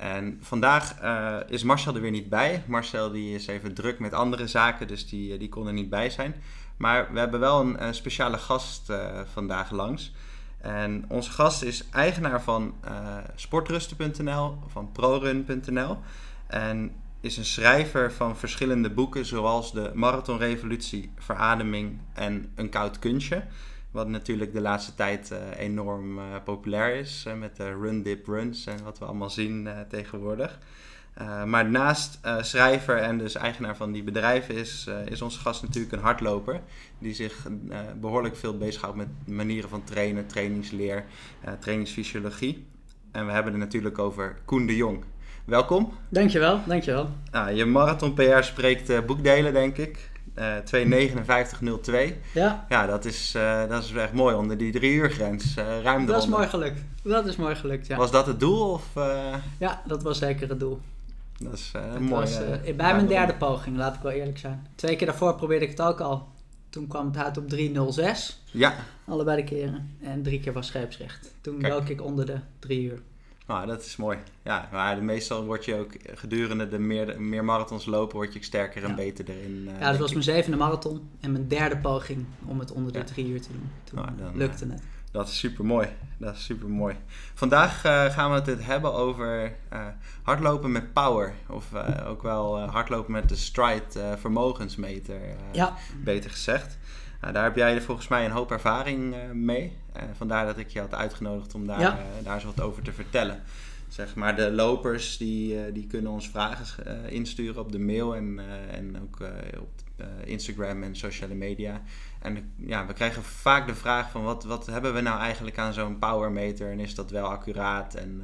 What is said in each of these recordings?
En vandaag uh, is Marcel er weer niet bij. Marcel die is even druk met andere zaken, dus die, die kon er niet bij zijn. Maar we hebben wel een, een speciale gast vandaag langs. En onze gast is eigenaar van sportrusten.nl, van prorun.nl. En is een schrijver van verschillende boeken, zoals de Marathonrevolutie, Verademing en Een Koud Kunstje. Wat natuurlijk de laatste tijd uh, enorm uh, populair is. Uh, met de run dip runs en wat we allemaal zien tegenwoordig. maar naast schrijver en dus eigenaar van die bedrijven is, is onze gast natuurlijk een hardloper. Die zich behoorlijk veel bezighoudt met manieren van trainen, trainingsleer, trainingsfysiologie. En we hebben het natuurlijk over Koen de Jong. Welkom. Dankjewel, dankjewel. Ah, je marathon PR spreekt boekdelen, denk ik. Uh, 2.59.02. Ja. Ja, dat is, uh, dat is echt mooi onder die drie uur grens. Uh, ruim eronder. Dat is mooi gelukt. Dat is mooi gelukt, ja. Was dat het doel? Of, uh... Ja, dat was zeker het doel. Dat is mooi. Was, bij mijn derde poging, laat ik wel eerlijk zijn. Twee keer daarvoor probeerde ik het ook al. Toen kwam het uit op 3.06. Ja. Allebei de keren. En drie keer was scheepsrecht. Toen dook ik onder de drie uur. Nou, dat is mooi. Ja, maar meestal word je ook gedurende de meer, meer marathons lopen, word je sterker en beter erin. Uh, ja, dat was mijn zevende marathon en mijn derde poging om het onder de drie uur te doen. Toen nou, dan, lukte het. Dat is super mooi. Dat is super mooi. Vandaag uh, gaan we het hebben over uh, hardlopen met power. Of ook wel hardlopen met de stride vermogensmeter. ja. Beter gezegd. Nou, daar heb jij volgens mij een hoop ervaring uh, mee. Uh, vandaar dat ik je had uitgenodigd om daar, ja. uh, daar eens wat over te vertellen. Zeg maar, de lopers die, die kunnen ons vragen insturen op de mail en, en ook op Instagram en sociale media. En ja, we krijgen vaak de vraag van wat, wat hebben we nou eigenlijk aan zo'n powermeter en is dat wel accuraat en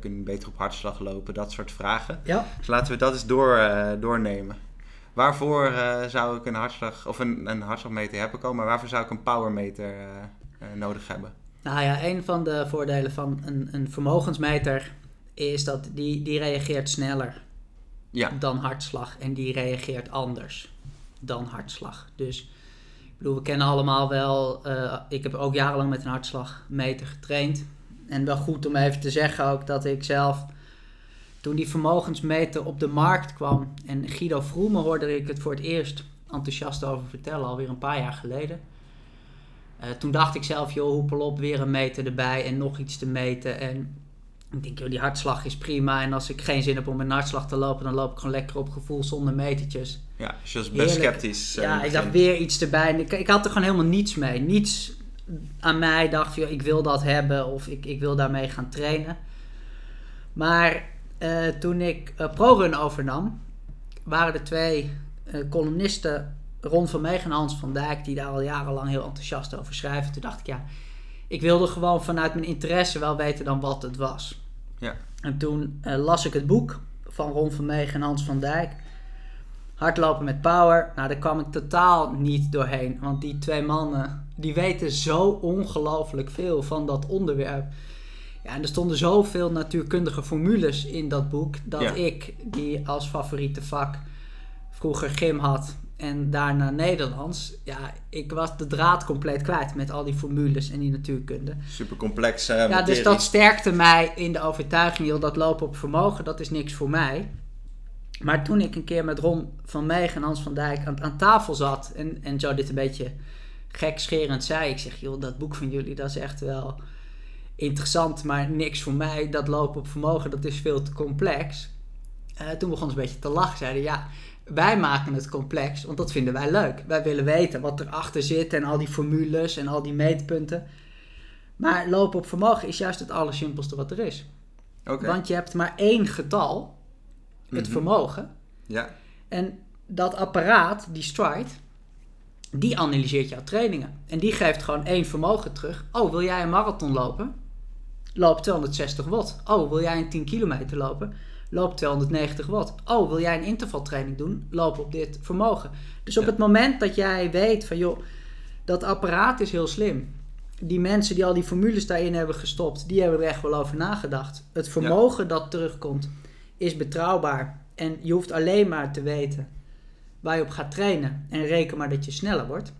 kunnen we beter op hartslag lopen, dat soort vragen. Ja. Dus laten we dat eens door, doornemen. Waarvoor uh, zou ik een hartslag of een, een hartslagmeter hebben komen, maar waarvoor zou ik een powermeter uh, uh, nodig hebben? Nou ja, een van de voordelen van een, een vermogensmeter is dat die, die reageert sneller ja. dan hartslag en die reageert anders dan hartslag. Dus ik bedoel, we kennen allemaal wel, ik heb ook jarenlang met een hartslagmeter getraind. En wel goed om even te zeggen ook dat ik zelf toen die vermogensmeter op de markt kwam en Guido Vroemen hoorde ik het voor het eerst enthousiast over vertellen, alweer een paar jaar geleden. Uh, toen dacht ik zelf, joh, hoepel op, weer een meter erbij en nog iets te meten. En ik denk, joh, die hartslag is prima. En als ik geen zin heb om een hartslag te lopen, dan loop ik gewoon lekker op gevoel zonder metertjes. Ja, dus je was best sceptisch. Uh, ja, ik dacht weer iets erbij. En ik, ik had er gewoon helemaal niets mee. Niets aan mij dacht, joh, ik wil dat hebben of ik, ik wil daarmee gaan trainen. Maar uh, toen ik uh, ProRun overnam, waren er twee uh, columnisten, Ron van Meeg en Hans van Dijk, die daar al jarenlang heel enthousiast over schrijven. Toen dacht ik, ja, ik wilde gewoon vanuit mijn interesse wel weten dan wat het was. Ja. En toen las ik het boek van Ron van Meeg en Hans van Dijk. Hardlopen met power. Nou, daar kwam ik totaal niet doorheen. Want die twee mannen, die weten zo ongelooflijk veel van dat onderwerp. Ja, en er stonden zoveel natuurkundige formules in dat boek dat ja. ik, die als favoriete vak vroeger gym had en daarna Nederlands, ja, ik was de draad compleet kwijt met al die formules en die natuurkunde. Super complex. Uh, ja, dus dat sterkte mij in de overtuiging, joh, dat lopen op vermogen, dat is niks voor mij. Maar toen ik een keer met Ron van Meeg en Hans van Dijk aan, aan tafel zat en, en zo dit een beetje gekscherend zei, ik zeg, joh, dat boek van jullie, dat is echt wel interessant, maar niks voor mij. Dat lopen op vermogen, dat is veel te complex. Uh, toen begon ze een beetje te lachen. Zeiden ja, wij maken het complex, want dat vinden wij leuk. Wij willen weten wat erachter zit en al die formules en al die meetpunten. Maar lopen op vermogen is juist het allersimpelste wat er is. Okay. Want je hebt maar één getal, het Mm-hmm. vermogen. Ja. En dat apparaat, die stride, die analyseert jouw trainingen. En die geeft gewoon één vermogen terug. Oh, wil jij een marathon lopen? Loop 260 watt. Oh, wil jij een 10 kilometer lopen? Loop 290 watt. Oh, wil jij een intervaltraining doen? Loop op dit vermogen. Dus op Ja. het moment dat jij weet van joh, dat apparaat is heel slim. Die mensen die al die formules daarin hebben gestopt, die hebben er echt wel over nagedacht. Het vermogen dat terugkomt is betrouwbaar. En je hoeft alleen maar te weten waar je op gaat trainen. En reken maar dat je sneller wordt.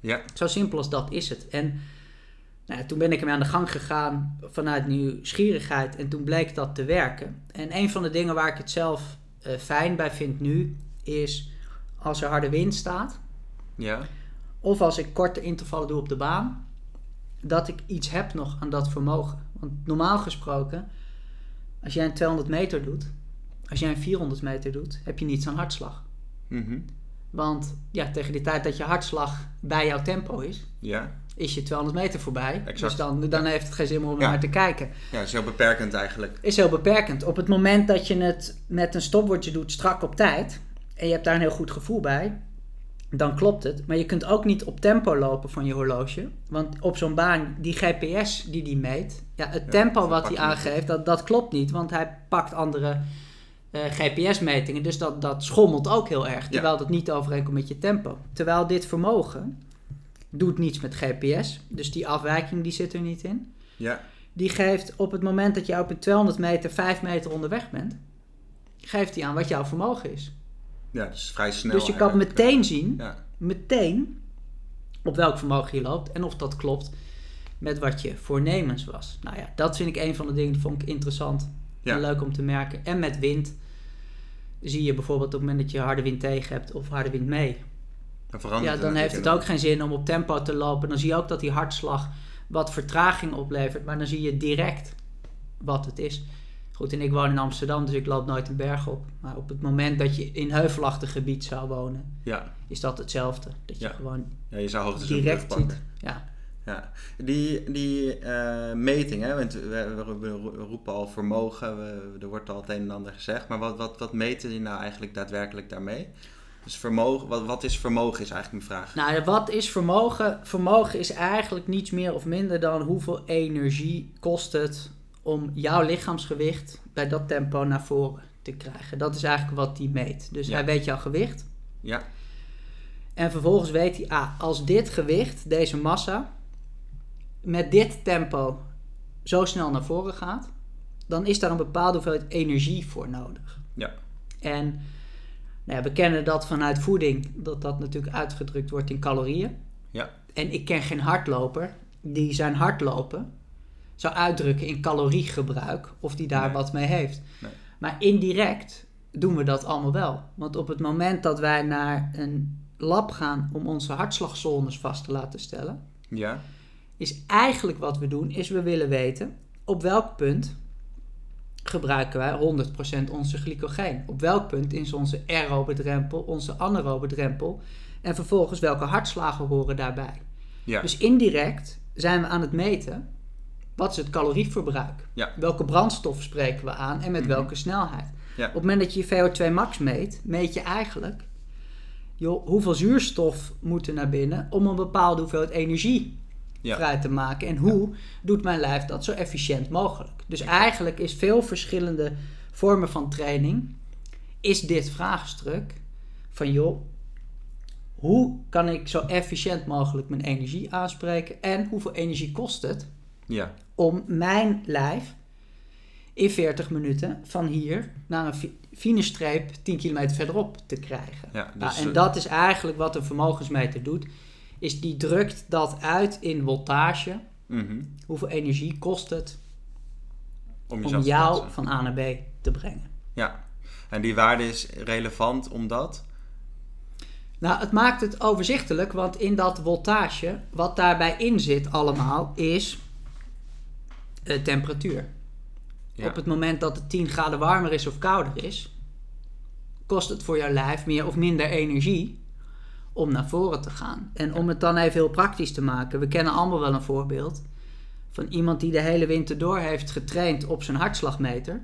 Ja, Zo simpel als dat is het. En nou toen ben ik ermee aan de gang gegaan vanuit nieuwsgierigheid. En toen bleek dat te werken. En een van de dingen waar ik het zelf eh, fijn bij vind nu, is als er harde wind staat. ja, Of als ik korte intervallen doe op de baan. Dat ik iets heb nog aan dat vermogen. Want normaal gesproken, als jij een 200 meter doet. Als jij een 400 meter doet, heb je niets aan hartslag. mhm, Want ja, tegen die tijd dat je hartslag bij jouw tempo is, ja. is je 200 meter voorbij. Exact. Dus dan, dan heeft het geen zin meer om Ja. naar te kijken. Ja, zo beperkend eigenlijk. Is heel beperkend. Op het moment dat je het met een stopwatch doet strak op tijd, en je hebt daar een heel goed gevoel bij, dan klopt het. Maar je kunt ook niet op tempo lopen van je horloge. Want op zo'n baan, die GPS die die meet, ja, het Ja, tempo wat hij aangeeft, dat, dat klopt niet. Want hij pakt andere eh, GPS-metingen. Dus dat, dat schommelt ook heel erg. Terwijl dat niet overeenkomt met je tempo. Terwijl dit vermogen doet niets met GPS. Dus die afwijking die zit er niet in. Ja, Die geeft op het moment dat je op een 200 meter 5 meter onderweg bent, geeft hij aan wat jouw vermogen is. ja dus vrij snel dus je kan meteen zien, Ja, meteen, op welk vermogen je loopt en of dat klopt met wat je voornemens was. Nou ja, dat vind ik een van de dingen die vond ik interessant Ja. leuk om te merken. En met wind zie je bijvoorbeeld op het moment dat je harde wind tegen hebt of harde wind mee. dan verandert Ja, dan heeft het ook geen zin om op tempo te lopen. Dan zie je ook dat die hartslag wat vertraging oplevert. Maar dan zie je direct wat het is. Goed, en ik woon in Amsterdam, dus ik loop nooit een berg op. Maar op het moment dat je in heuvelachtig gebied zou wonen, Ja, is dat hetzelfde. Dat je Ja. gewoon ja je zou direct ziet. Ja. Ja, die, die eh, meting, hè, want we, we- we roepen al vermogen, we, er wordt al het een en ander gezegd, maar wat, wat, wat meten die nou eigenlijk daadwerkelijk daarmee? Dus vermogen, wat, wat is vermogen is eigenlijk mijn vraag. Nou, wat is vermogen? Vermogen is eigenlijk niets meer of minder dan hoeveel energie kost het om jouw lichaamsgewicht bij dat tempo naar voren te krijgen. Dat is eigenlijk wat die meet. Dus Ja. hij weet jouw gewicht. Ja, En vervolgens weet hij, ah, als dit gewicht, deze massa, met dit tempo zo snel naar voren gaat, dan is daar een bepaalde hoeveelheid energie voor nodig. Ja. En nou ja, we kennen dat vanuit voeding, dat dat natuurlijk uitgedrukt wordt in calorieën. Ja. En ik ken geen hardloper die zijn hardlopen zou uitdrukken in caloriegebruik of die daar Nee. wat mee heeft. Nee. Maar indirect doen we dat allemaal wel. Want op het moment dat wij naar een lab gaan om onze hartslagzones vast te laten stellen, ja, is eigenlijk wat we doen, is we willen weten op welk punt gebruiken wij 100% onze glycogeen. Op welk punt is onze aerobe drempel, onze anaerobe drempel en vervolgens welke hartslagen horen daarbij. ja, Dus indirect zijn we aan het meten wat is het calorieverbruik. Ja. Welke brandstof spreken we aan en met Mhm. welke snelheid. Ja. Op het moment dat je je VO2 max meet, meet je eigenlijk joh, hoeveel zuurstof moet er naar binnen om een bepaalde hoeveelheid energie Ja. vrij te maken. En hoe doet mijn lijf dat zo efficiënt mogelijk? Dus eigenlijk is veel verschillende vormen van training, is dit vraagstuk van joh, hoe kan ik zo efficiënt mogelijk mijn energie aanspreken en hoeveel energie kost het ja, om mijn lijf in 40 minuten van hier naar een fi- finishstreep 10 kilometer verderop te krijgen. ja. Nou, Dus, en eh, dat is eigenlijk wat een vermogensmeter doet. Is die drukt dat uit in voltage. mhm, Hoeveel energie kost het om om jou van A naar B te brengen? Ja, en die waarde is relevant omdat... Nou, het maakt het overzichtelijk, want in dat voltage, wat daarbij in zit allemaal, is eh, temperatuur. Ja, Op het moment dat het 10 graden warmer is of kouder is, kost het voor jouw lijf meer of minder energie om naar voren te gaan. En om het dan even heel praktisch te maken, we kennen allemaal wel een voorbeeld van iemand die de hele winter door heeft getraind op zijn hartslagmeter.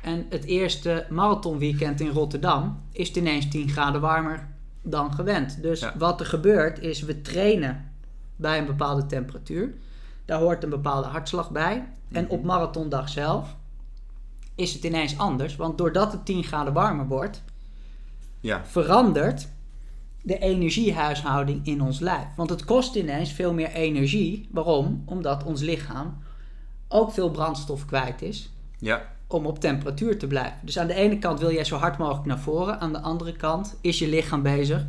En het eerste marathonweekend in Rotterdam is het ineens 10 graden warmer dan gewend. Dus Ja. wat er gebeurt is, we trainen bij een bepaalde temperatuur. Daar hoort een bepaalde hartslag bij. En Mhm. op marathondag zelf is het ineens anders. Want doordat het 10 graden warmer wordt, Ja, verandert de energiehuishouding in ons lijf. Want het kost ineens veel meer energie. Waarom? Omdat ons lichaam ook veel brandstof kwijt is ja, om op temperatuur te blijven. Dus aan de ene kant wil jij zo hard mogelijk naar voren, aan de andere kant is je lichaam bezig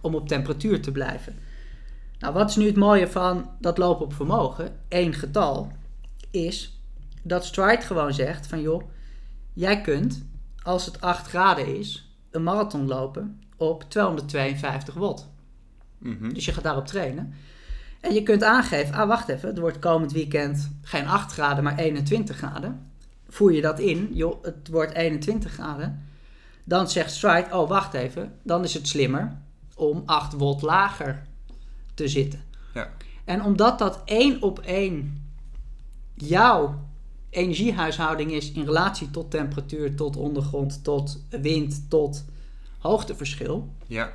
om op temperatuur te blijven. Nou, wat is nu het mooie van dat lopen op vermogen? Eén getal is dat Stride gewoon zegt van joh, jij kunt als het 8 graden is een marathon lopen op 252 watt. mhm, Dus je gaat daarop trainen. En je kunt aangeven, ah wacht even, het wordt komend weekend geen 8 graden, maar 21 graden. Voer je dat in, joh, het wordt 21 graden. Dan zegt Stride, oh wacht even, dan is het slimmer om 8 watt lager te zitten. Ja. En omdat dat één op één jouw energiehuishouding is in relatie tot temperatuur, tot ondergrond, tot wind, tot hoogteverschil, ja,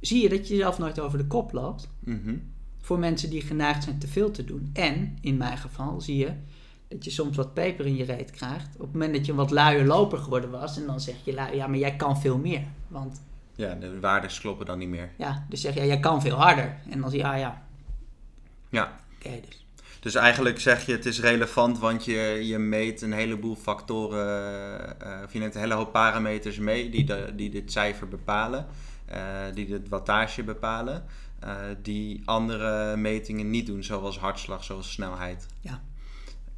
zie je dat je jezelf nooit over de kop loopt mhm, voor mensen die geneigd zijn te veel te doen. En in mijn geval zie je dat je soms wat peper in je reet krijgt. Op het moment dat je een wat luier loper geworden was. En dan zeg je, ja, maar jij kan veel meer. Want ja, de waardes kloppen dan niet meer. ja, dus zeg je, ja, jij kan veel harder. En dan zeg je, ja, ja, Ja, oké dus. Dus eigenlijk zeg je het is relevant, want je, je meet een heleboel factoren, eh, of je neemt een hele hoop parameters mee die, de, die dit cijfer bepalen, eh, die de wattage bepalen, eh, die andere metingen niet doen, zoals hartslag, zoals snelheid. Ja.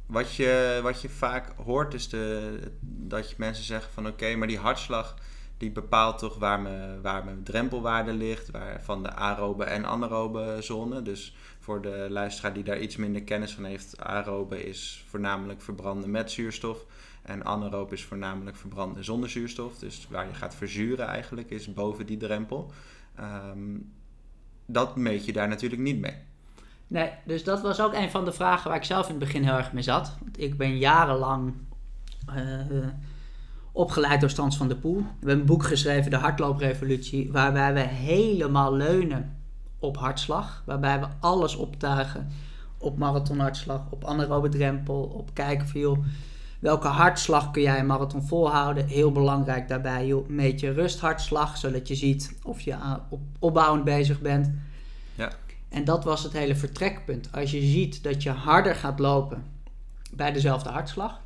Wat je, wat je vaak hoort is de, dat je mensen zeggen van oké, maar die hartslag die bepaalt toch waar mijn, waar mijn drempelwaarde ligt, waar, van de aerobe en anaerobe zone. Dus voor de luisteraar die daar iets minder kennis van heeft, aerobe is voornamelijk verbranden met zuurstof. En anaerobe is voornamelijk verbranden zonder zuurstof. Dus waar je gaat verzuren eigenlijk is boven die drempel. Ehm, dat meet je daar natuurlijk niet mee. Nee, dus dat was ook een van de vragen waar ik zelf in het begin heel erg mee zat. Want ik ben jarenlang eh, opgeleid door Stans van der Poel. We hebben een boek geschreven, De Hardlooprevolutie, waarbij we helemaal leunen op hartslag. Waarbij we alles optuigen op marathonhartslag, op anaerobe drempel, op kijken van joh, welke hartslag kun jij een marathon volhouden. Heel belangrijk daarbij, joh, meet je rusthartslag, zodat je ziet of je op, opbouwend bezig bent. Ja. En dat was het hele vertrekpunt. Als je ziet dat je harder gaat lopen bij dezelfde hartslag,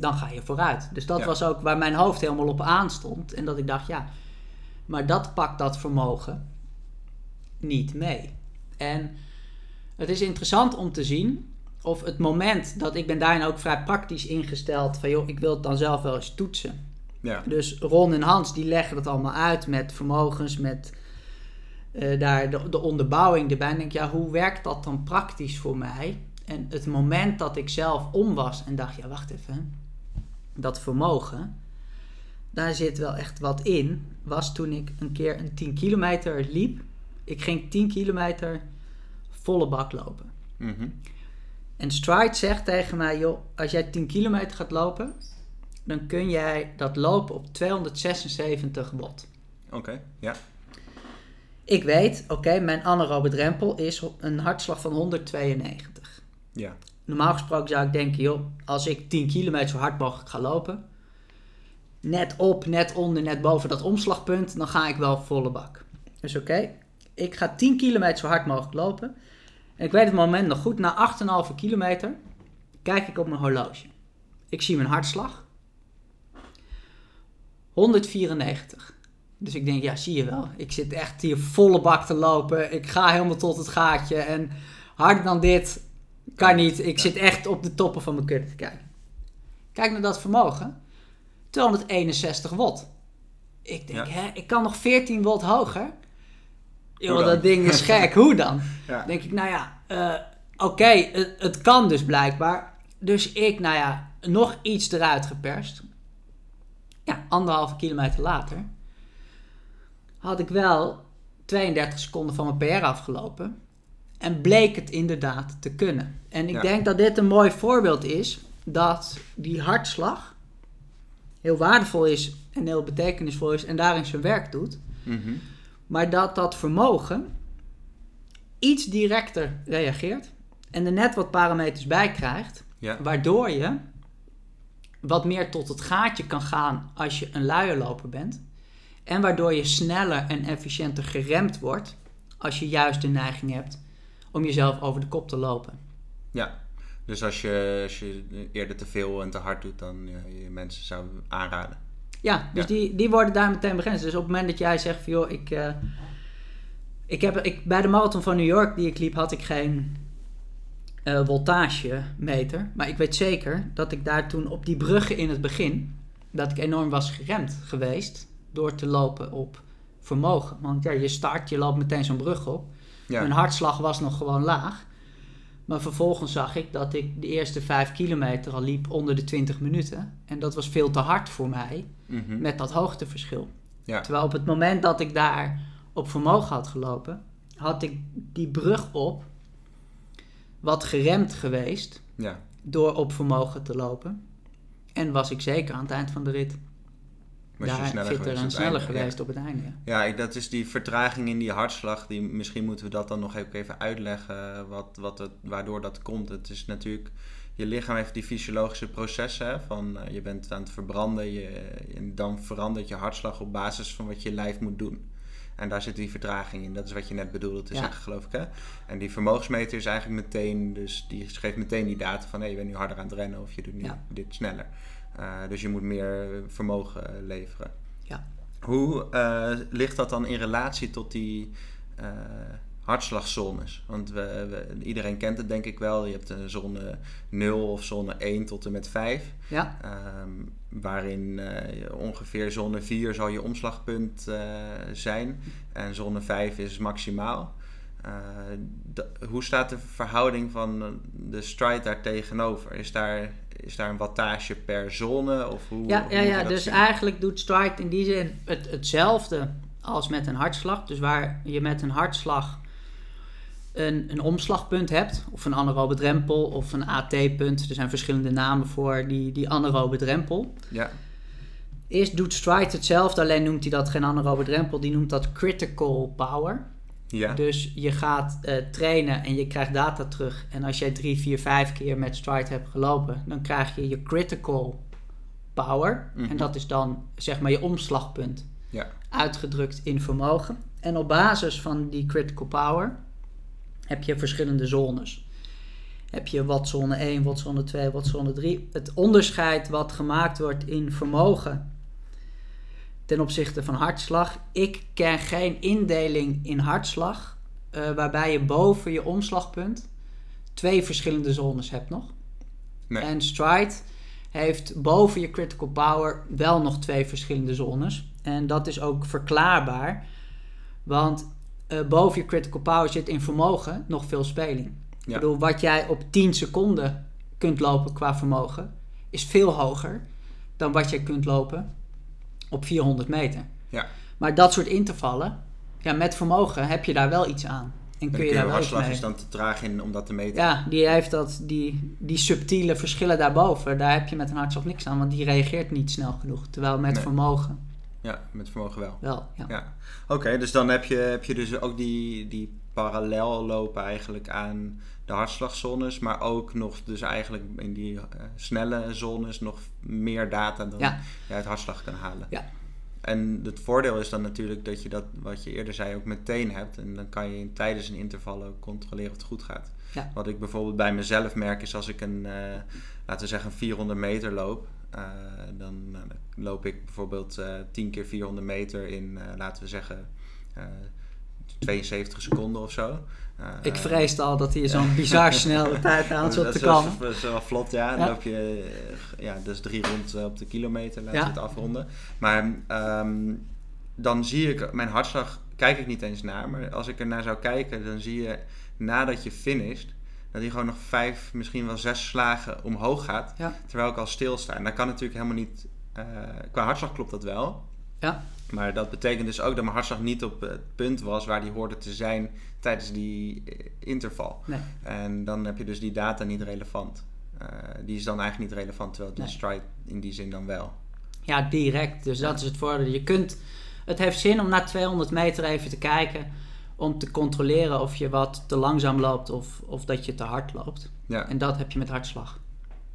dan ga je vooruit. Dus dat Ja. was ook waar mijn hoofd helemaal op aanstond. En dat ik dacht, ja, maar dat pakt dat vermogen niet mee. En het is interessant om te zien of het moment dat ik ben daarin ook vrij praktisch ingesteld van joh, ik wil het dan zelf wel eens toetsen. Ja, Dus Ron en Hans die leggen het allemaal uit met vermogens, met eh, daar de, de onderbouwing erbij. En denk, ja, hoe werkt dat dan praktisch voor mij? En het moment dat ik zelf om was en dacht, ja, wacht even, dat vermogen, daar zit wel echt wat in, was toen ik een keer een 10 kilometer liep. Ik ging 10 kilometer volle bak lopen. mhm, En Stride zegt tegen mij, joh, als jij 10 kilometer gaat lopen, dan kun jij dat lopen op 276 watt. oké, ja, Ik weet, oké, mijn anaerobe drempel is een hartslag van 192. ja, Normaal gesproken zou ik denken, joh, als ik 10 kilometer zo hard mogelijk ga lopen, net op, net onder, net boven dat omslagpunt, dan ga ik wel volle bak. Dus oké, ik ga 10 kilometer zo hard mogelijk lopen. En ik weet het moment nog goed, na 8,5 kilometer kijk ik op mijn horloge. Ik zie mijn hartslag. 194. Dus ik denk, ja, zie je wel. Ik zit echt hier volle bak te lopen. Ik ga helemaal tot het gaatje. En harder dan dit kan niet. Ik zit echt op de toppen van mijn kudde te kijken. Kijk naar dat vermogen. 261 watt. Ik denk, Ja. hè, ik kan nog 14 watt hoger. Joh, dat ding is gek. Hoe dan? ja, denk ik, nou ja, eh, oké, het, het kan dus blijkbaar. Dus ik, nou ja, nog iets eruit geperst. Ja, anderhalve kilometer later had ik wel 32 seconden van mijn PR afgelopen. En bleek het inderdaad te kunnen. En ik Ja. denk dat dit een mooi voorbeeld is dat die hartslag heel waardevol is en heel betekenisvol is en daarin zijn werk doet. mhm, Maar dat dat vermogen iets directer reageert en er net wat parameters bij krijgt, ja, waardoor je wat meer tot het gaatje kan gaan als je een luie loper bent. En waardoor je sneller en efficiënter geremd wordt als je juist de neiging hebt om jezelf over de kop te lopen. Ja, dus als je, als je eerder te veel en te hard doet dan je, je mensen zou aanraden. Ja, dus Ja. Die, die worden daar meteen begrensd. Dus op het moment dat jij zegt van joh, ik, eh, ik heb, ik, bij de marathon van New York die ik liep had ik geen eh voltagemeter. Maar ik weet zeker dat ik daar toen op die bruggen in het begin, dat ik enorm was geremd geweest door te lopen op vermogen. Want ja, je start, je loopt meteen zo'n brug op. Ja, Mijn hartslag was nog gewoon laag. Maar vervolgens zag ik dat ik de eerste 5 kilometer al liep onder de 20 minuten. En dat was veel te hard voor mij Mhm. met dat hoogteverschil. ja. Terwijl op het moment dat ik daar op vermogen had gelopen, had ik die brug op wat geremd geweest ja. door op vermogen te lopen. En was ik zeker aan het eind van de rit Was je daar sneller fitter en het sneller einde, ja. geweest op het einde. ja. Dat is die vertraging in die hartslag. Die, misschien moeten we dat dan nog even- uitleggen, wat, wat het, waardoor dat komt. Het is natuurlijk, je lichaam heeft die fysiologische processen van eh, je bent aan het verbranden je, en dan verandert je hartslag op basis van wat je lijf moet doen. En daar zit die vertraging in. Dat is wat je net bedoelde te Ja. zeggen, geloof ik. Hè? En die vermogensmeter is eigenlijk meteen, dus die geeft meteen die data van hé, je bent nu harder aan het rennen of je doet nu dit sneller. Eh, dus je moet meer vermogen eh, leveren. Ja. Hoe eh, ligt dat dan in relatie tot die hartslagzones? Want we, we- iedereen kent het denk ik wel. Je hebt een zone 0 of zone 1 tot en met 5. Ja, Ehm, waarin ongeveer zone 4 zal je omslagpunt zijn. En zone 5 is maximaal. Hoe staat de verhouding van de stride daar tegenover? Is daar, is daar een wattage per zone? Of hoe, ja, hoe ja, ja dus zien? eigenlijk doet Stride in die zin het, hetzelfde als met een hartslag. Dus waar je met een hartslag een, een omslagpunt hebt, of een anaerobe drempel, of een AT-punt. Er zijn verschillende namen voor die, die anaerobe drempel. Ja, Eerst doet Stride hetzelfde, alleen noemt hij dat geen anaerobe drempel, die noemt dat critical power. Ja, Dus je gaat eh, trainen en je krijgt data terug. En als jij drie, vier, vijf keer met Stride hebt gelopen, dan krijg je je critical power. Mhm. En dat is dan zeg maar je omslagpunt. Ja. Uitgedrukt in vermogen. En op basis van die critical power heb je verschillende zones. Heb je watzone 1, watzone 2, watzone 3. Het onderscheid wat gemaakt wordt in vermogen ten opzichte van hartslag. Ik ken geen indeling in hartslag eh, waarbij je boven je omslagpunt twee verschillende zones hebt nog. Nee. En Stride heeft boven je critical power wel nog twee verschillende zones. En dat is ook verklaarbaar, want eh, boven je critical power zit in vermogen nog veel speling. Ik bedoel, wat jij op 10 seconden kunt lopen qua vermogen, is veel hoger dan wat jij kunt lopen op 400 meter. Ja. Maar dat soort intervallen, ja, met vermogen heb je daar wel iets aan. En kun je je daar wel iets hartslag mee. is dan te traag in om dat te meten. Ja, die heeft dat, die, die subtiele verschillen daarboven. Daar heb je met een hartslag niks aan, want die reageert niet snel genoeg. Terwijl met Nee. vermogen Ja, met vermogen wel. wel. Ja. Ja. Oké, dus dan heb je, heb je dus ook die, die parallel lopen eigenlijk aan de hartslagzones, maar ook nog dus eigenlijk in die eh, snelle zones nog meer data dan Ja. je uit hartslag kan halen. Ja. En het voordeel is dan natuurlijk dat je dat, wat je eerder zei, ook meteen hebt. En dan kan je tijdens een interval ook controleren of het goed gaat. Ja. Wat ik bijvoorbeeld bij mezelf merk is als ik een, eh, laten we zeggen, een 400 meter loop. eh, dan, nou, dan loop ik bijvoorbeeld eh 10 keer 400 meter in, laten we zeggen, 72 seconden of zo. Eh, Ik vreesde al dat hij zo'n bizar snelle tijd aan zat te komen. Dat is wel vlot, ja. Dan loop je, eh, ja, is drie rond eh, op de kilometer, Ja. we het afronden. Maar ehm, dan zie ik, mijn hartslag kijk ik niet eens naar, maar als ik er naar zou kijken, dan zie je nadat je finisht, dat hij gewoon nog vijf, misschien wel zes slagen omhoog gaat, Ja. terwijl ik al stilsta. En dat kan natuurlijk helemaal niet, qua hartslag klopt dat wel. Ja. Maar dat betekent dus ook dat mijn hartslag niet op het punt was waar die hoorde te zijn tijdens die eh, interval. Nee. En dan heb je dus die data niet relevant. Eh, die is dan eigenlijk niet relevant, terwijl de Nee. stride in die zin dan wel. Ja, direct. Dus dat is het voordeel. Je kunt, het heeft zin om na 200 meter even te kijken. Om te controleren of je wat te langzaam loopt of, of dat je te hard loopt. Ja, En dat heb je met hartslag.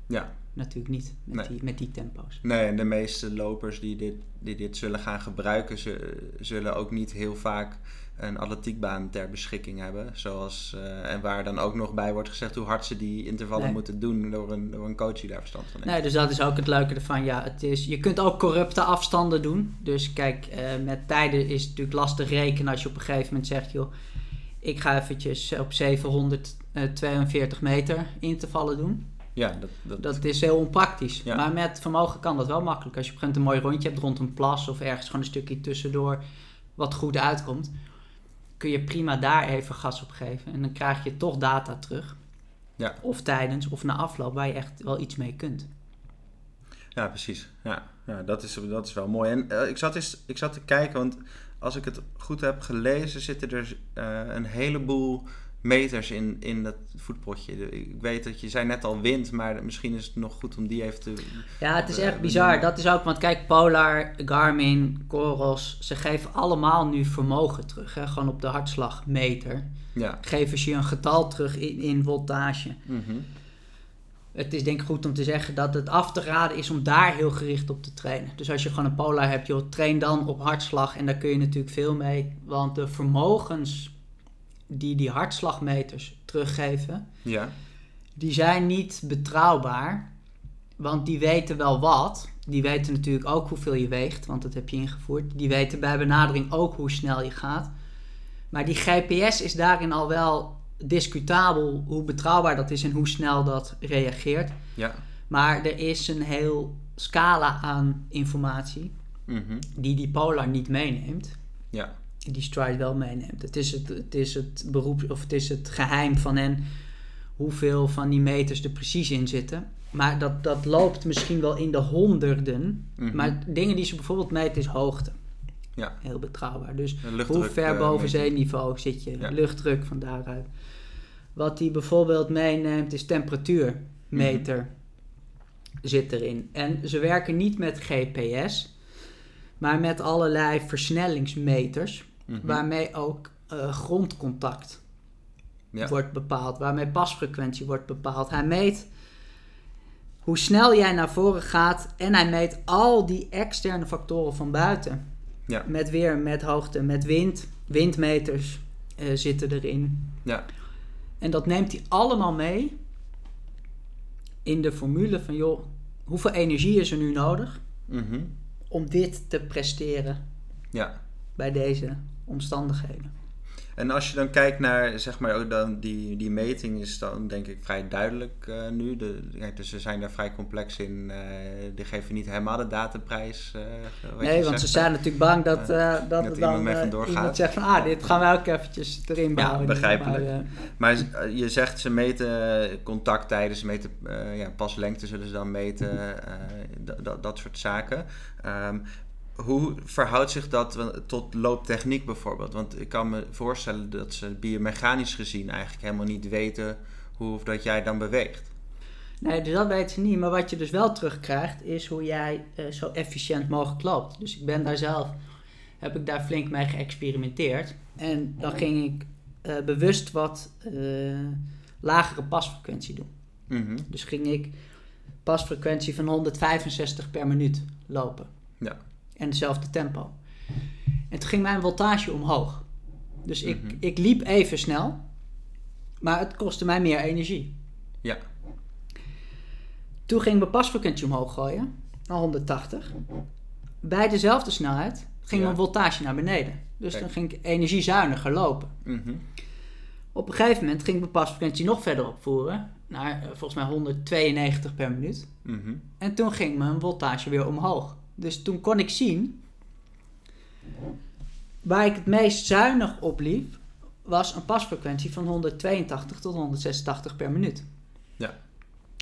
ja. Natuurlijk niet met, Nee. die, met die tempo's. Nee, en de meeste lopers die dit, die dit zullen gaan gebruiken, ze, zullen ook niet heel vaak een atletiekbaan ter beschikking hebben. Zoals, eh, en waar dan ook nog bij wordt gezegd hoe hard ze die intervallen Nee. moeten doen door een, door een coach die daar verstand van heeft. Nee, dus dat is ook het leuke ervan. Ja, het is, je kunt ook corrupte afstanden doen. Dus kijk, eh, met tijden is het natuurlijk lastig rekenen als je op een gegeven moment zegt, joh, ik ga eventjes op 742 meter intervallen doen. Ja, dat, dat, Dat is heel onpraktisch. Ja. Maar met vermogen kan dat wel makkelijk. Als je op een mooi rondje hebt rond een plas of ergens gewoon een stukje tussendoor wat goed uitkomt, kun je prima daar even gas op geven. En dan krijg je toch data terug. Ja. Of tijdens of na afloop waar je echt wel iets mee kunt. Ja, precies. Ja, ja dat, is, dat is wel mooi. En eh, ik, zat eens, ik zat te kijken, want als ik het goed heb gelezen, zitten er eh, een heleboel meters in, in dat voetpotje. Ik weet dat je zei net al wind, maar misschien is het nog goed om die even te... Ja, het is Eh, echt bizar. Dat is ook, want kijk, Polar, Garmin, Coros, ze geven allemaal nu vermogen terug. Hè? Gewoon op de hartslagmeter. Ja. Geven ze je een getal terug in, in voltage. Mhm. Het is denk ik goed om te zeggen dat het af te raden is om daar heel gericht op te trainen. Dus als je gewoon een Polar hebt, joh, train dan op hartslag. En daar kun je natuurlijk veel mee. Want de vermogens die die hartslagmeters teruggeven, Ja. die zijn niet betrouwbaar. Want die weten wel wat. Die weten natuurlijk ook hoeveel je weegt, want dat heb je ingevoerd. Die weten bij benadering ook hoe snel je gaat. Maar die GPS is daarin al wel discutabel hoe betrouwbaar dat is en hoe snel dat reageert. Ja. Maar er is een heel scala aan informatie Mhm. die die Polar niet meeneemt. Ja. Die Stride wel meeneemt. Het is het, het is het beroep of het is het geheim van hen hoeveel van die meters er precies in zitten. Maar dat, dat loopt misschien wel in de honderden. Mhm. Maar dingen die ze bijvoorbeeld meten is hoogte. Ja. Heel betrouwbaar. Dus hoe ver eh, boven zeeniveau zit je? Ja. Luchtdruk van daaruit. Wat hij bijvoorbeeld meeneemt is temperatuurmeter zit erin. En ze werken niet met GPS, maar met allerlei versnellingsmeters, Mhm. waarmee ook eh, grondcontact Ja. wordt bepaald, waarmee pasfrequentie wordt bepaald. Hij meet hoe snel jij naar voren gaat en hij meet al die externe factoren van buiten. Ja. Met weer, met hoogte, met wind. Windmeters eh, zitten erin. Ja. En dat neemt hij allemaal mee in de formule van, joh, hoeveel energie is er nu nodig Mhm. om dit te presteren Ja. bij deze omstandigheden? En als je dan kijkt naar, zeg maar, dan die, die meting is dan denk ik vrij duidelijk eh, nu. De, dus ze zijn daar vrij complex in. eh die geven niet helemaal de dataprijs. eh, Nee, want zegt, ze zijn natuurlijk bang dat, dat, dat er iemand dan iemand gaat. zegt van, ah, dit gaan we ook eventjes erin bouwen. begrijpelijk. Maar, Maar je zegt ze meten contacttijden, ze meten ja, paslengte zullen ze dan meten, dat- dat- dat soort zaken. Ehm, hoe verhoudt zich dat tot looptechniek bijvoorbeeld? Want ik kan me voorstellen dat ze biomechanisch gezien eigenlijk helemaal niet weten hoe of dat jij dan beweegt. Nee, dus dat weten ze niet. Maar wat je dus wel terugkrijgt, is hoe jij eh, zo efficiënt mogelijk loopt. Dus ik ben daar zelf, heb ik daar flink mee geëxperimenteerd. En dan ging ik eh, bewust wat eh, lagere pasfrequentie doen. Mhm. Dus ging ik pasfrequentie van 165 per minuut lopen. Ja. En hetzelfde tempo. En toen ging mijn voltage omhoog. Dus ik, Mhm. ik liep even snel, maar het kostte mij meer energie. Ja. Toen ging mijn pasfrequentie omhoog gooien, naar 180. Bij dezelfde snelheid ging Ja. mijn voltage naar beneden. Dus Kijk. dan ging ik energiezuiniger lopen. Mhm. Op een gegeven moment ging ik mijn pasfrequentie nog verder opvoeren, naar eh, volgens mij 192 per minuut. Mhm. En toen ging mijn voltage weer omhoog. Dus toen kon ik zien waar ik het meest zuinig op liep, was een pasfrequentie van 182 tot 186 per minuut. Ja.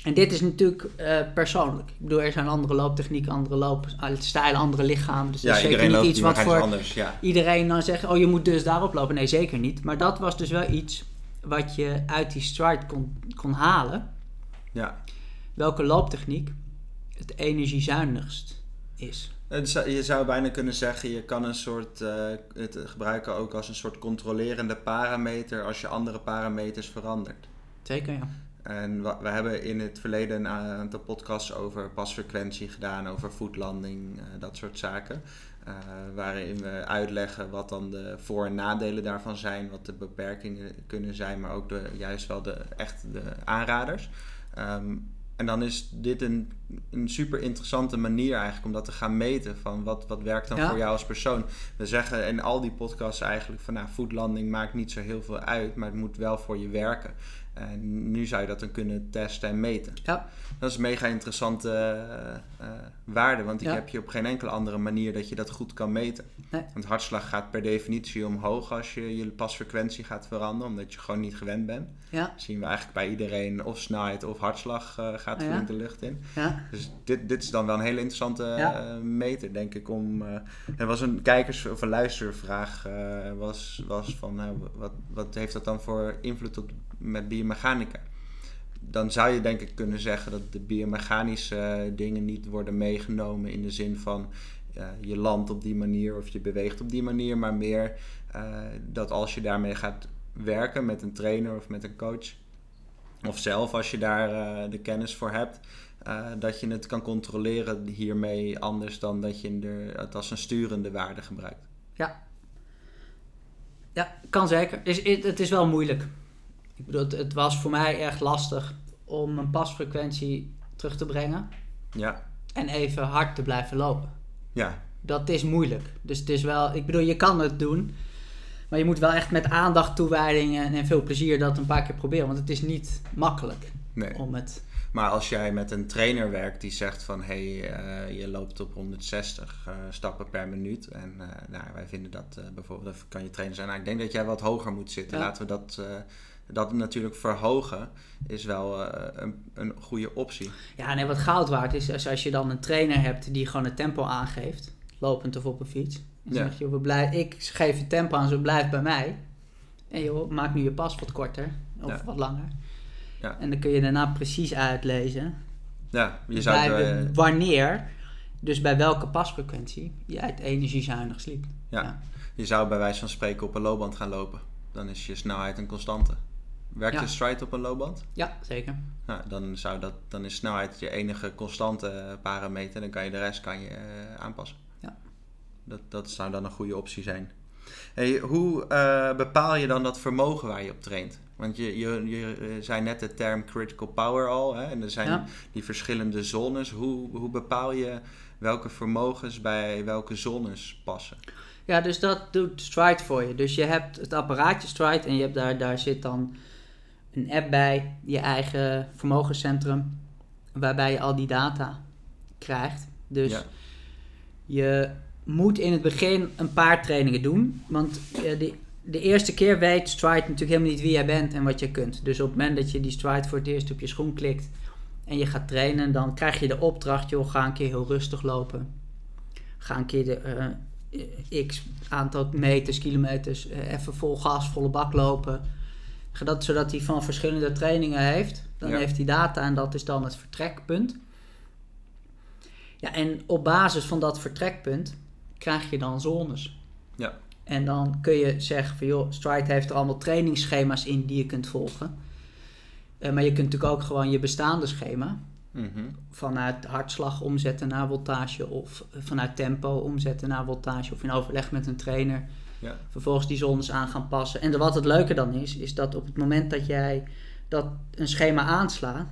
En dit is natuurlijk eh, persoonlijk. Ik bedoel, er zijn andere looptechnieken, andere loopstijlen, andere lichamen. Dus Ja, dat is zeker niet iets wat voor anders. Ja. iedereen dan zegt, oh je moet dus daarop lopen. Nee, zeker niet. Maar dat was dus wel iets wat je uit die stride kon, kon halen. Ja. Welke looptechniek het energiezuinigst is. Je zou bijna kunnen zeggen, je kan een soort, eh, het gebruiken ook als een soort controlerende parameter als je andere parameters verandert. Zeker, ja. En we, we hebben in het verleden een aantal podcasts over pasfrequentie gedaan, over voetlanding, uh, dat soort zaken. Uh, waarin we uitleggen wat dan de voor- en nadelen daarvan zijn, wat de beperkingen kunnen zijn, maar ook de, juist wel de, echt de aanraders. Um, en dan is dit een, een super interessante manier eigenlijk om dat te gaan meten. Van wat, wat werkt dan voor jou als persoon? We zeggen in al die podcasts eigenlijk van nou, voetlanding maakt niet zo heel veel uit, maar het moet wel voor je werken. En nu zou je dat dan kunnen testen en meten. Ja. Dat is een mega interessante uh, uh, waarde, want die heb je op geen enkele andere manier dat je dat goed kan meten. Nee. Want hartslag gaat per definitie omhoog als je je pasfrequentie gaat veranderen, omdat je gewoon niet gewend bent. Ja. Dat zien we eigenlijk bij iedereen of snelheid of hartslag uh, gaat ja. flink de lucht in. Ja. Dus dit, dit is dan wel een hele interessante Ja. meter, denk ik. Om, er was een kijkers- of een luistervraag was, was van wat, wat heeft dat dan voor invloed op met biomechanica. Dan zou je denk ik kunnen zeggen dat de biomechanische dingen niet worden meegenomen in de zin van uh, je landt op die manier of je beweegt op die manier, maar meer uh, dat als je daarmee gaat werken met een trainer of met een coach, of zelf als je daar uh, de kennis voor hebt, dat je het kan controleren hiermee anders dan dat je de, het als een sturende waarde gebruikt. Ja. Ja, kan zeker. Dus het is wel moeilijk. Ik bedoel, het, het, was voor mij echt lastig om mijn pasfrequentie terug te brengen. Ja. En even hard te blijven lopen. Ja. Dat is moeilijk. Dus het is wel, ik bedoel, je kan het doen. Maar je moet wel echt met aandacht, toewijding en, en veel plezier dat een paar keer proberen. Want het is niet makkelijk nee. om het... Maar als jij met een trainer werkt die zegt van hé, hey, uh, je loopt op 160 uh, stappen per minuut. En uh, nou, wij vinden dat bijvoorbeeld, dat kan je trainer zijn. Nou, ik denk dat jij wat hoger moet zitten. Ja. Laten we dat dat natuurlijk verhogen is wel een, een goede optie. Ja, nee, wat goud waard is, is als je dan een trainer hebt die gewoon het tempo aangeeft, lopend of op een fiets. En Ja. zeg je, we blijf, ik geef het tempo aan, zo blijf bij mij. En joh, maak nu je pas wat korter of Ja. wat langer. Ja. En dan kun je daarna precies uitlezen Ja, je zou bij het, de- eh, wanneer, dus bij welke pasfrequentie, je het energiezuinig sliep. ja, ja. je zou bij wijze van spreken op een loopband gaan lopen. Dan is je snelheid een constante. Werkt Ja. de stride op een loopband? Ja, zeker. Nou, dan, zou dat, dan is snelheid je enige constante parameter. Dan kan je de rest kan je, eh, aanpassen. Ja. Dat, dat zou dan een goede optie zijn. Hey, hoe eh, bepaal je dan dat vermogen waar je op traint? Want je, je, je eh, zei net de term critical power al. Hè? En er zijn Ja. die verschillende zones. Hoe, hoe bepaal je welke vermogens bij welke zones passen? Ja, dus dat doet Stride voor je. Dus je hebt het apparaatje Stride en je hebt daar, daar zit dan een app bij, je eigen vermogenscentrum, waarbij je al die data krijgt. Dus Ja. je moet in het begin een paar trainingen doen, want eh, de, de eerste keer weet Stride natuurlijk helemaal niet wie jij bent en wat je kunt. Dus op het moment dat je die Stride voor het eerst op je schoen klikt en je gaat trainen, dan krijg je de opdracht, joh, ga een keer heel rustig lopen. Ga een keer de, eh, x aantal meters, kilometers, eh, even vol gas, volle bak lopen. Dat, zodat hij van verschillende trainingen heeft. Dan Ja. heeft hij data en dat is dan het vertrekpunt. Ja, en op basis van dat vertrekpunt krijg je dan zones. En dan kun je zeggen van joh, Stride heeft er allemaal trainingsschema's in die je kunt volgen. Eh, maar je kunt natuurlijk ook gewoon je bestaande schema Mhm. vanuit hartslag omzetten naar voltage of vanuit tempo omzetten naar voltage of in overleg met een trainer Ja. vervolgens die zones aan gaan passen. En wat het leuke dan is, is dat op het moment dat jij dat een schema aanslaat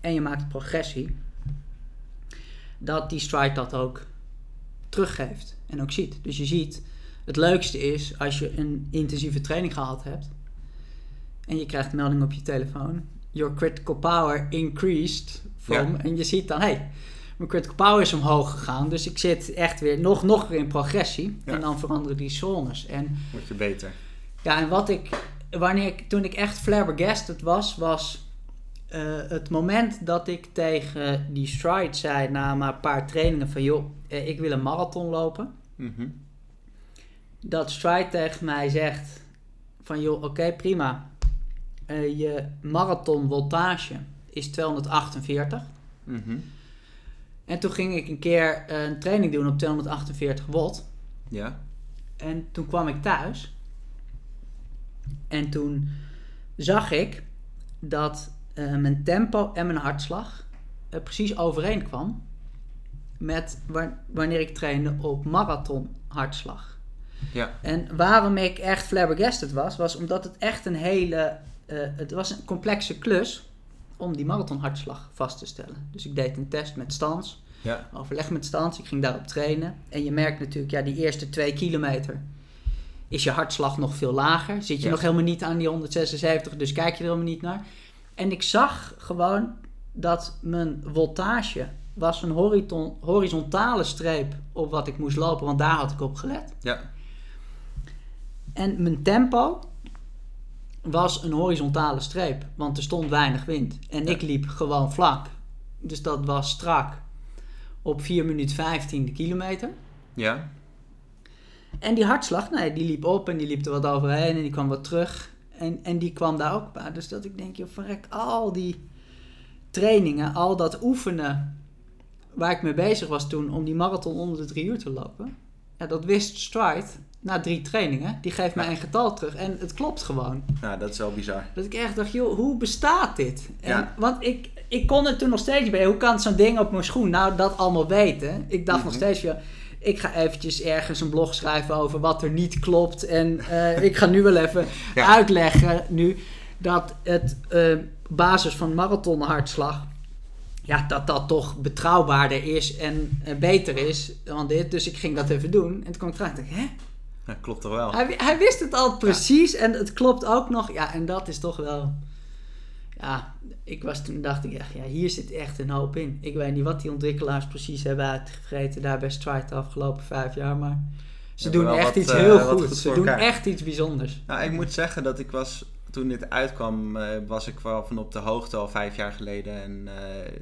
en je maakt progressie, dat die stride dat ook teruggeeft en ook ziet. Dus je ziet, het leukste is als je een intensieve training gehad hebt en je krijgt een melding op je telefoon, your critical power increased from, Ja. en je ziet dan, hey, mijn critical power is omhoog gegaan, dus ik zit echt weer nog, nog weer in progressie Ja. en dan veranderen die zones. En Word je beter. ja, en wat ik, wanneer ik, toen ik echt flabbergasted was, was eh, het moment dat ik tegen die stride zei na maar een paar trainingen van joh, eh, ik wil een marathon lopen. Mhm. Dat stride tegen mij zegt van joh, oké prima, Eh, je marathon voltage is 248. Mhm. En toen ging ik een keer een training doen op 248 watt. Ja. En toen kwam ik thuis. En toen zag ik dat eh, mijn tempo en mijn hartslag eh, precies overeenkwam met wa- wanneer ik trainde op marathon hartslag. Ja. En waarom ik echt flabbergasted was, was omdat het echt een hele, eh, het was een complexe klus om die marathonhartslag vast te stellen. Dus ik deed een test met Stans, Ja. overleg met Stans, ik ging daarop trainen. En je merkt natuurlijk, ja, die eerste twee kilometer is je hartslag nog veel lager. Zit je Ja. nog helemaal niet aan die 176, dus kijk je er helemaal niet naar. En ik zag gewoon dat mijn voltage was een horizontale streep op wat ik moest lopen, want daar had ik op gelet. Ja. En mijn tempo was een horizontale streep, want er stond weinig wind. En Ja. ik liep gewoon vlak. Dus dat was strak op 4 minuten 15 de kilometer. Ja. En die hartslag, nee, die liep op en die liep er wat overheen en die kwam wat terug. En, en die kwam daar ook bij. Dus dat ik denk, joh, verrek, al die trainingen, al dat oefenen waar ik mee bezig was toen om die marathon onder de drie uur te lopen. Ja, dat wist Stride na drie trainingen. Die geeft mij Ja. een getal terug en het klopt gewoon. Nou, dat is wel bizar. Dat ik echt dacht, joh, hoe bestaat dit? En, Ja. Want ik, ik kon er toen nog steeds bij. Hoe kan zo'n ding op mijn schoen nou dat allemaal weten? Ik dacht nog Mhm. steeds, joh, ik ga eventjes ergens een blog schrijven over wat er niet klopt. En eh, ik ga nu wel even Ja. uitleggen nu dat het eh, basis van marathonhartslag... Ja, dat dat toch betrouwbaarder is en eh, beter is dan dit. Dus ik ging dat even doen. En toen kwam ik terug en dacht, hè? Ja, klopt toch wel? Hij, hij wist het al precies en het klopt ook nog. Ja, en dat is toch wel. Ja, ik was toen dacht ik echt, ja, hier zit echt een hoop in. Ik weet niet wat die ontwikkelaars precies hebben uitgevreten daar bij Stride de afgelopen vijf jaar, maar ze doen echt wat, iets eh, heel goed Ze doen elkaar. echt iets bijzonders. Nou, ik moet zeggen dat ik was, toen dit uitkwam, eh, was ik wel van op de hoogte al vijf jaar geleden. En eh,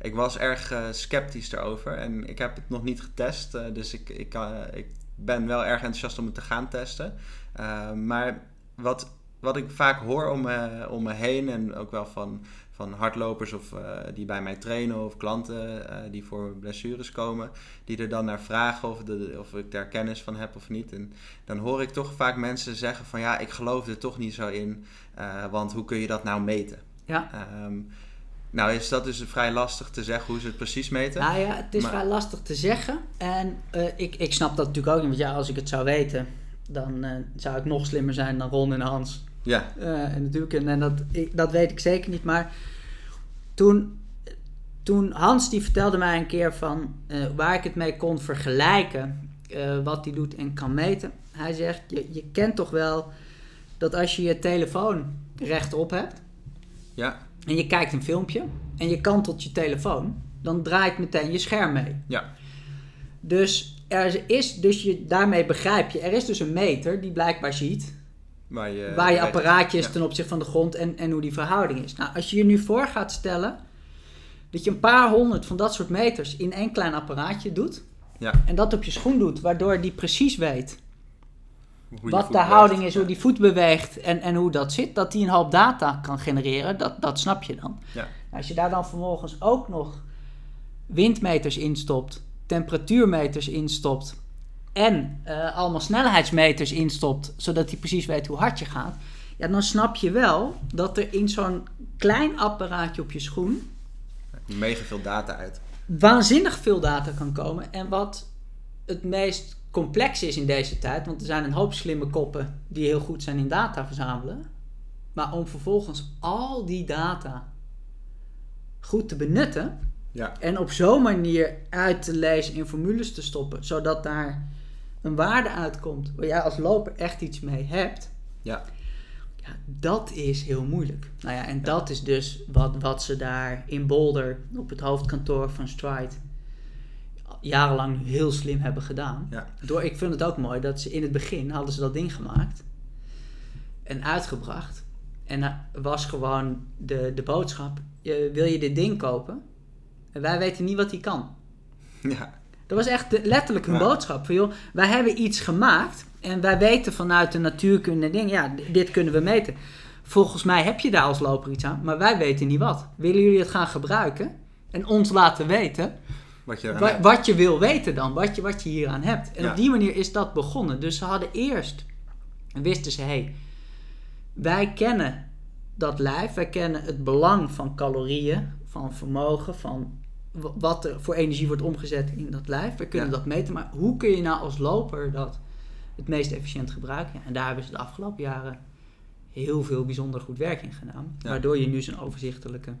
ik was erg sceptisch erover. En ik heb het nog niet getest, dus ik, ik, ik ben wel erg enthousiast om het te gaan testen. Eh, maar wat, wat ik vaak hoor om me, om me heen en ook wel van, van hardlopers of, eh, die bij mij trainen of klanten eh, die voor blessures komen, die er dan naar vragen of, de, of ik daar kennis van heb of niet. En dan hoor ik toch vaak mensen zeggen van ja, ik geloof er toch niet zo in, eh, want hoe kun je dat nou meten? Ja. Ehm, nou is dat dus vrij lastig te zeggen hoe ze het precies meten. Nou ja, het is Maar- vrij lastig te zeggen. En eh, ik, ik snap dat natuurlijk ook niet. Want ja, als ik het zou weten, dan eh, zou ik nog slimmer zijn dan Ron en Hans. Ja, Eh, en natuurlijk, en, en dat, ik, dat weet ik zeker niet. Maar toen, toen Hans die vertelde mij een keer van waar ik het mee kon vergelijken, wat hij doet en kan meten. Hij zegt, je, je kent toch wel dat als je je telefoon rechtop hebt ja, en je kijkt een filmpje en je kantelt je telefoon, dan draait meteen je scherm mee. ja, Dus er is, dus je, daarmee begrijp je, er is dus een meter die blijkbaar ziet waar je, waar je apparaatje is ja. ten opzichte van de grond en, en hoe die verhouding is. Nou, als je je nu voor gaat stellen dat je een paar honderd van dat soort meters in één klein apparaatje doet Ja. en dat op je schoen doet, waardoor die precies weet wat de beweegt. houding is, hoe die voet beweegt en, en hoe dat zit, dat die een hoop data kan genereren, dat, dat snap je dan. Ja. Nou, als je daar dan vervolgens ook nog windmeters instopt, temperatuurmeters instopt en eh, allemaal snelheidsmeters instopt, zodat hij precies weet hoe hard je gaat, ja, dan snap je wel dat er in zo'n klein apparaatje op je schoen Mega veel data uit. waanzinnig veel data kan komen. En wat het meest complex is in deze tijd, want er zijn een hoop slimme koppen die heel goed zijn in data verzamelen. Maar om vervolgens al die data goed te benutten Ja, en op zo'n manier uit te lezen in formules te stoppen, zodat daar een waarde uitkomt waar jij als loper echt iets mee hebt. ja, Ja, dat is heel moeilijk. Nou ja, en dat is dus wat, wat ze daar in Boulder op het hoofdkantoor van Stride jarenlang heel slim hebben gedaan. ja. Door, ik vind het ook mooi dat ze in het begin hadden ze dat ding gemaakt en uitgebracht. En was gewoon de, de boodschap, je, wil je dit ding kopen? En wij weten niet wat hij kan. ja. Dat was echt de- letterlijk hun Ja. boodschap. Van, joh, wij hebben iets gemaakt en wij weten vanuit de natuurkunde ding, ja, dit kunnen we meten. Volgens mij heb je daar als loper iets aan, maar wij weten niet wat. Willen jullie het gaan gebruiken en ons laten weten Wat je wat je wil weten dan, wat je, wat je hieraan hebt. En Ja. op die manier is dat begonnen. Dus ze hadden eerst, wisten ze, hé, hey, wij kennen dat lijf. Wij kennen het belang van calorieën, van vermogen, van wat er voor energie wordt omgezet in dat lijf. We kunnen Ja. dat meten, maar hoe kun je nou als loper dat het meest efficiënt gebruiken? En daar hebben ze de afgelopen jaren heel veel bijzonder goed werk in gedaan. Ja. Waardoor je nu zo'n overzichtelijke...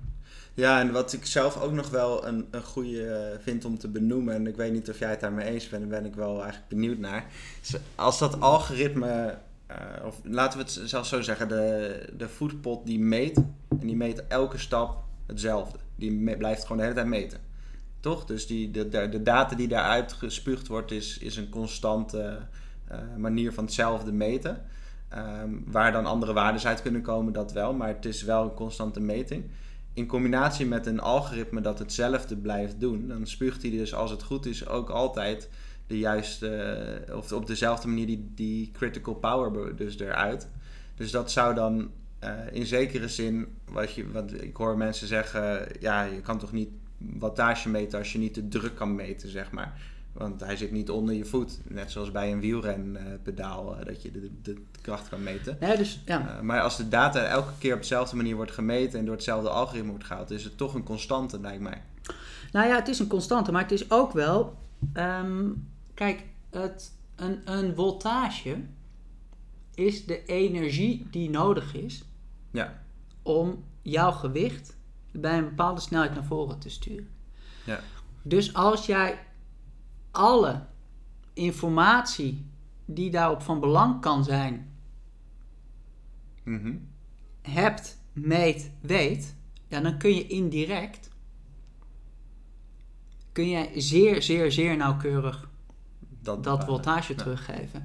Ja, en wat ik zelf ook nog wel een, een goede eh, vind om te benoemen, en ik weet niet of jij het daarmee eens bent, daar ben ik wel eigenlijk benieuwd naar. Als dat algoritme, eh, of laten we het zelfs zo zeggen, de, de foodpot die meet, en die meet elke stap hetzelfde. Die me- blijft gewoon de hele tijd meten. Toch? Dus die, de, de, de data die daaruit gespuugd wordt, is, is een constante eh, manier van hetzelfde meten. Ehm, waar dan andere waarden uit kunnen komen, dat wel, maar het is wel een constante meting in combinatie met een algoritme dat hetzelfde blijft doen, dan spuugt hij dus als het goed is ook altijd de juiste, eh, of op dezelfde manier die, critical power dus eruit. Dus dat zou dan eh, in zekere zin, wat je, wat ik hoor mensen zeggen, ja, je kan toch niet wattage meten als je niet de druk kan meten, zeg maar. Want hij zit niet onder je voet, net zoals bij een wielrenpedaal, eh, dat je de, de kracht kan meten. Nee, dus ja, Uh, maar als de data elke keer op dezelfde manier wordt gemeten en door hetzelfde algoritme wordt gehaald, is het toch een constante, lijkt mij. Nou ja, het is een constante, maar het is ook wel. ehm, kijk, het, een, een voltage is de energie die nodig is Ja. om jouw gewicht bij een bepaalde snelheid naar voren te sturen. Ja. Dus als jij alle informatie die daarop van belang kan zijn, Mhm. hebt, meet, weet, ja, dan kun je indirect kun jij zeer, zeer, zeer nauwkeurig dat bepalen. voltage Ja. teruggeven.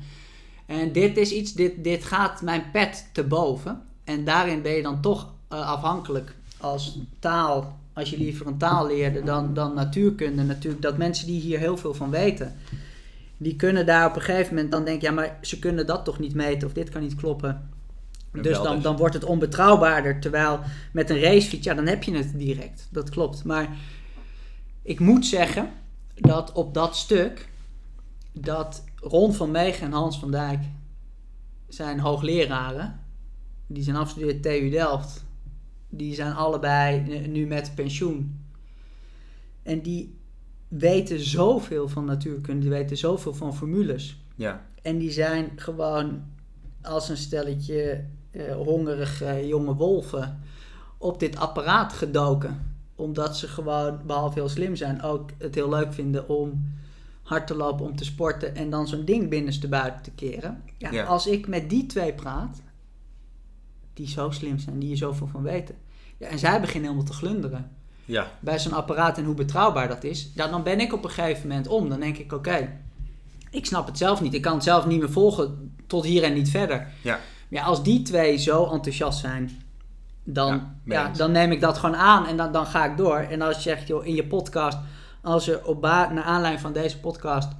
En dit is iets, dit, dit gaat mijn pet te boven. En daarin ben je dan toch eh, afhankelijk als taal, als je liever een taal leerde dan, dan natuurkunde natuurlijk, dat mensen die hier heel veel van weten, die kunnen daar op een gegeven moment dan denken, ja maar ze kunnen dat toch niet meten of dit kan niet kloppen. Dus dan, dan wordt het onbetrouwbaarder. Terwijl met een racefiets, ja, dan heb je het direct. Dat klopt. Maar ik moet zeggen dat op dat stuk, dat Ron van Meegen en Hans van Dijk zijn hoogleraren. Die zijn afgestudeerd TU Delft. Die zijn allebei nu met pensioen. En die weten zoveel van natuurkunde, die weten zoveel van formules. Ja. En die zijn gewoon als een stelletje eh, hongerige jonge wolven op dit apparaat gedoken. Omdat ze gewoon, behalve heel slim zijn, ook het heel leuk vinden om hard te lopen, om te sporten en dan zo'n ding binnenste buiten te keren. Ja, Ja. Als ik met die twee praat, die zo slim zijn, die er zoveel van weten. Ja, en zij beginnen helemaal te glunderen Ja. bij zo'n apparaat en hoe betrouwbaar dat is, ja, dan ben ik op een gegeven moment om. Dan denk ik, oké, ik snap het zelf niet. Ik kan het zelf niet meer volgen tot hier en niet verder. Ja. Ja, als die twee zo enthousiast zijn, dan, Ja, dan neem ik dat gewoon aan en dan, dan ga ik door. En als je zegt, joh, in je podcast, als er op naar aanleiding van deze podcast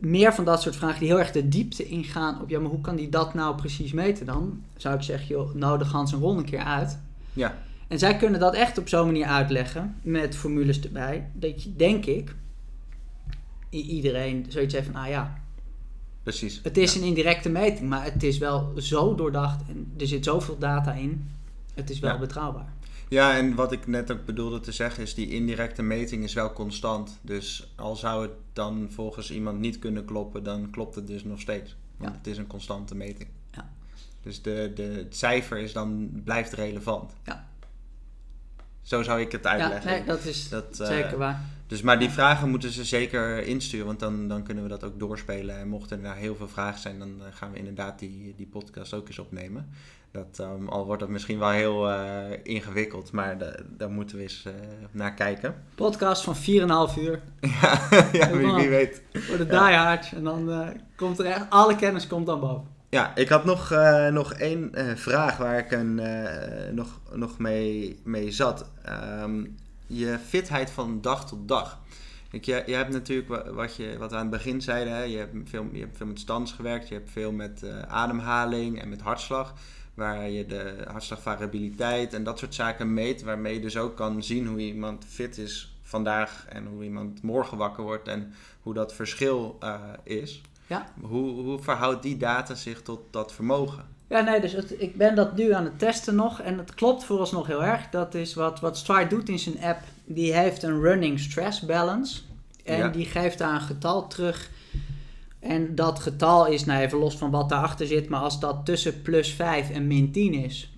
meer van dat soort vragen die heel erg de diepte ingaan op, ja, maar hoe kan die dat nou precies meten dan? Zou ik zeggen, joh, nodig Hans en Ron een keer uit. Ja. En zij kunnen dat echt op zo'n manier uitleggen, met formules erbij, dat je, denk ik, iedereen zoiets heeft van, ah ja, Precies. het is Ja. een indirecte meting, maar het is wel zo doordacht en er zit zoveel data in, het is wel Ja. betrouwbaar. Ja, en wat ik net ook bedoelde te zeggen is, die indirecte meting is wel constant. Dus al zou het dan volgens iemand niet kunnen kloppen, dan klopt het dus nog steeds. Want Ja. het is een constante meting. Ja. Dus de, de, het cijfer is dan, blijft relevant. Ja. Zo zou ik het Ja, uitleggen. nee, dat is Dat, eh, zeker waar. Dus, maar die vragen moeten ze zeker insturen, want dan, dan kunnen we dat ook doorspelen. En mochten er nou heel veel vragen zijn, dan eh, gaan we inderdaad die, die podcast ook eens opnemen. Dat, ehm, al wordt dat misschien wel heel eh, ingewikkeld, maar da- daar moeten we eens eh, naar kijken. Podcast van 4,5 uur ja, ja wie, wie weet. voor de Ja. en dan eh, komt er echt, alle kennis komt dan boven. Ja, ik had nog, nog één vraag waar ik een, nog, nog mee, mee zat. Ehm, je fitheid van dag tot dag. Ik, je, je hebt natuurlijk wa- wat, je, wat we aan het begin zeiden, hè? Je, hebt veel, je hebt veel met stands gewerkt, je hebt veel met ademhaling en met hartslag. Waar je de hartslagvariabiliteit en dat soort zaken meet. Waarmee je dus ook kan zien hoe iemand fit is vandaag en hoe iemand morgen wakker wordt en hoe dat verschil eh, is. Ja. Hoe, hoe verhoudt die data zich tot dat vermogen? Ja, nee, dus het, ik ben dat nu aan het testen nog. En het klopt vooralsnog heel erg. Dat is wat, wat Stride doet in zijn app. Die heeft een running stress balance. En Ja. die geeft daar een getal terug. En dat getal is, nou even los van wat daarachter zit. Maar als dat tussen plus 5 en min 10 is.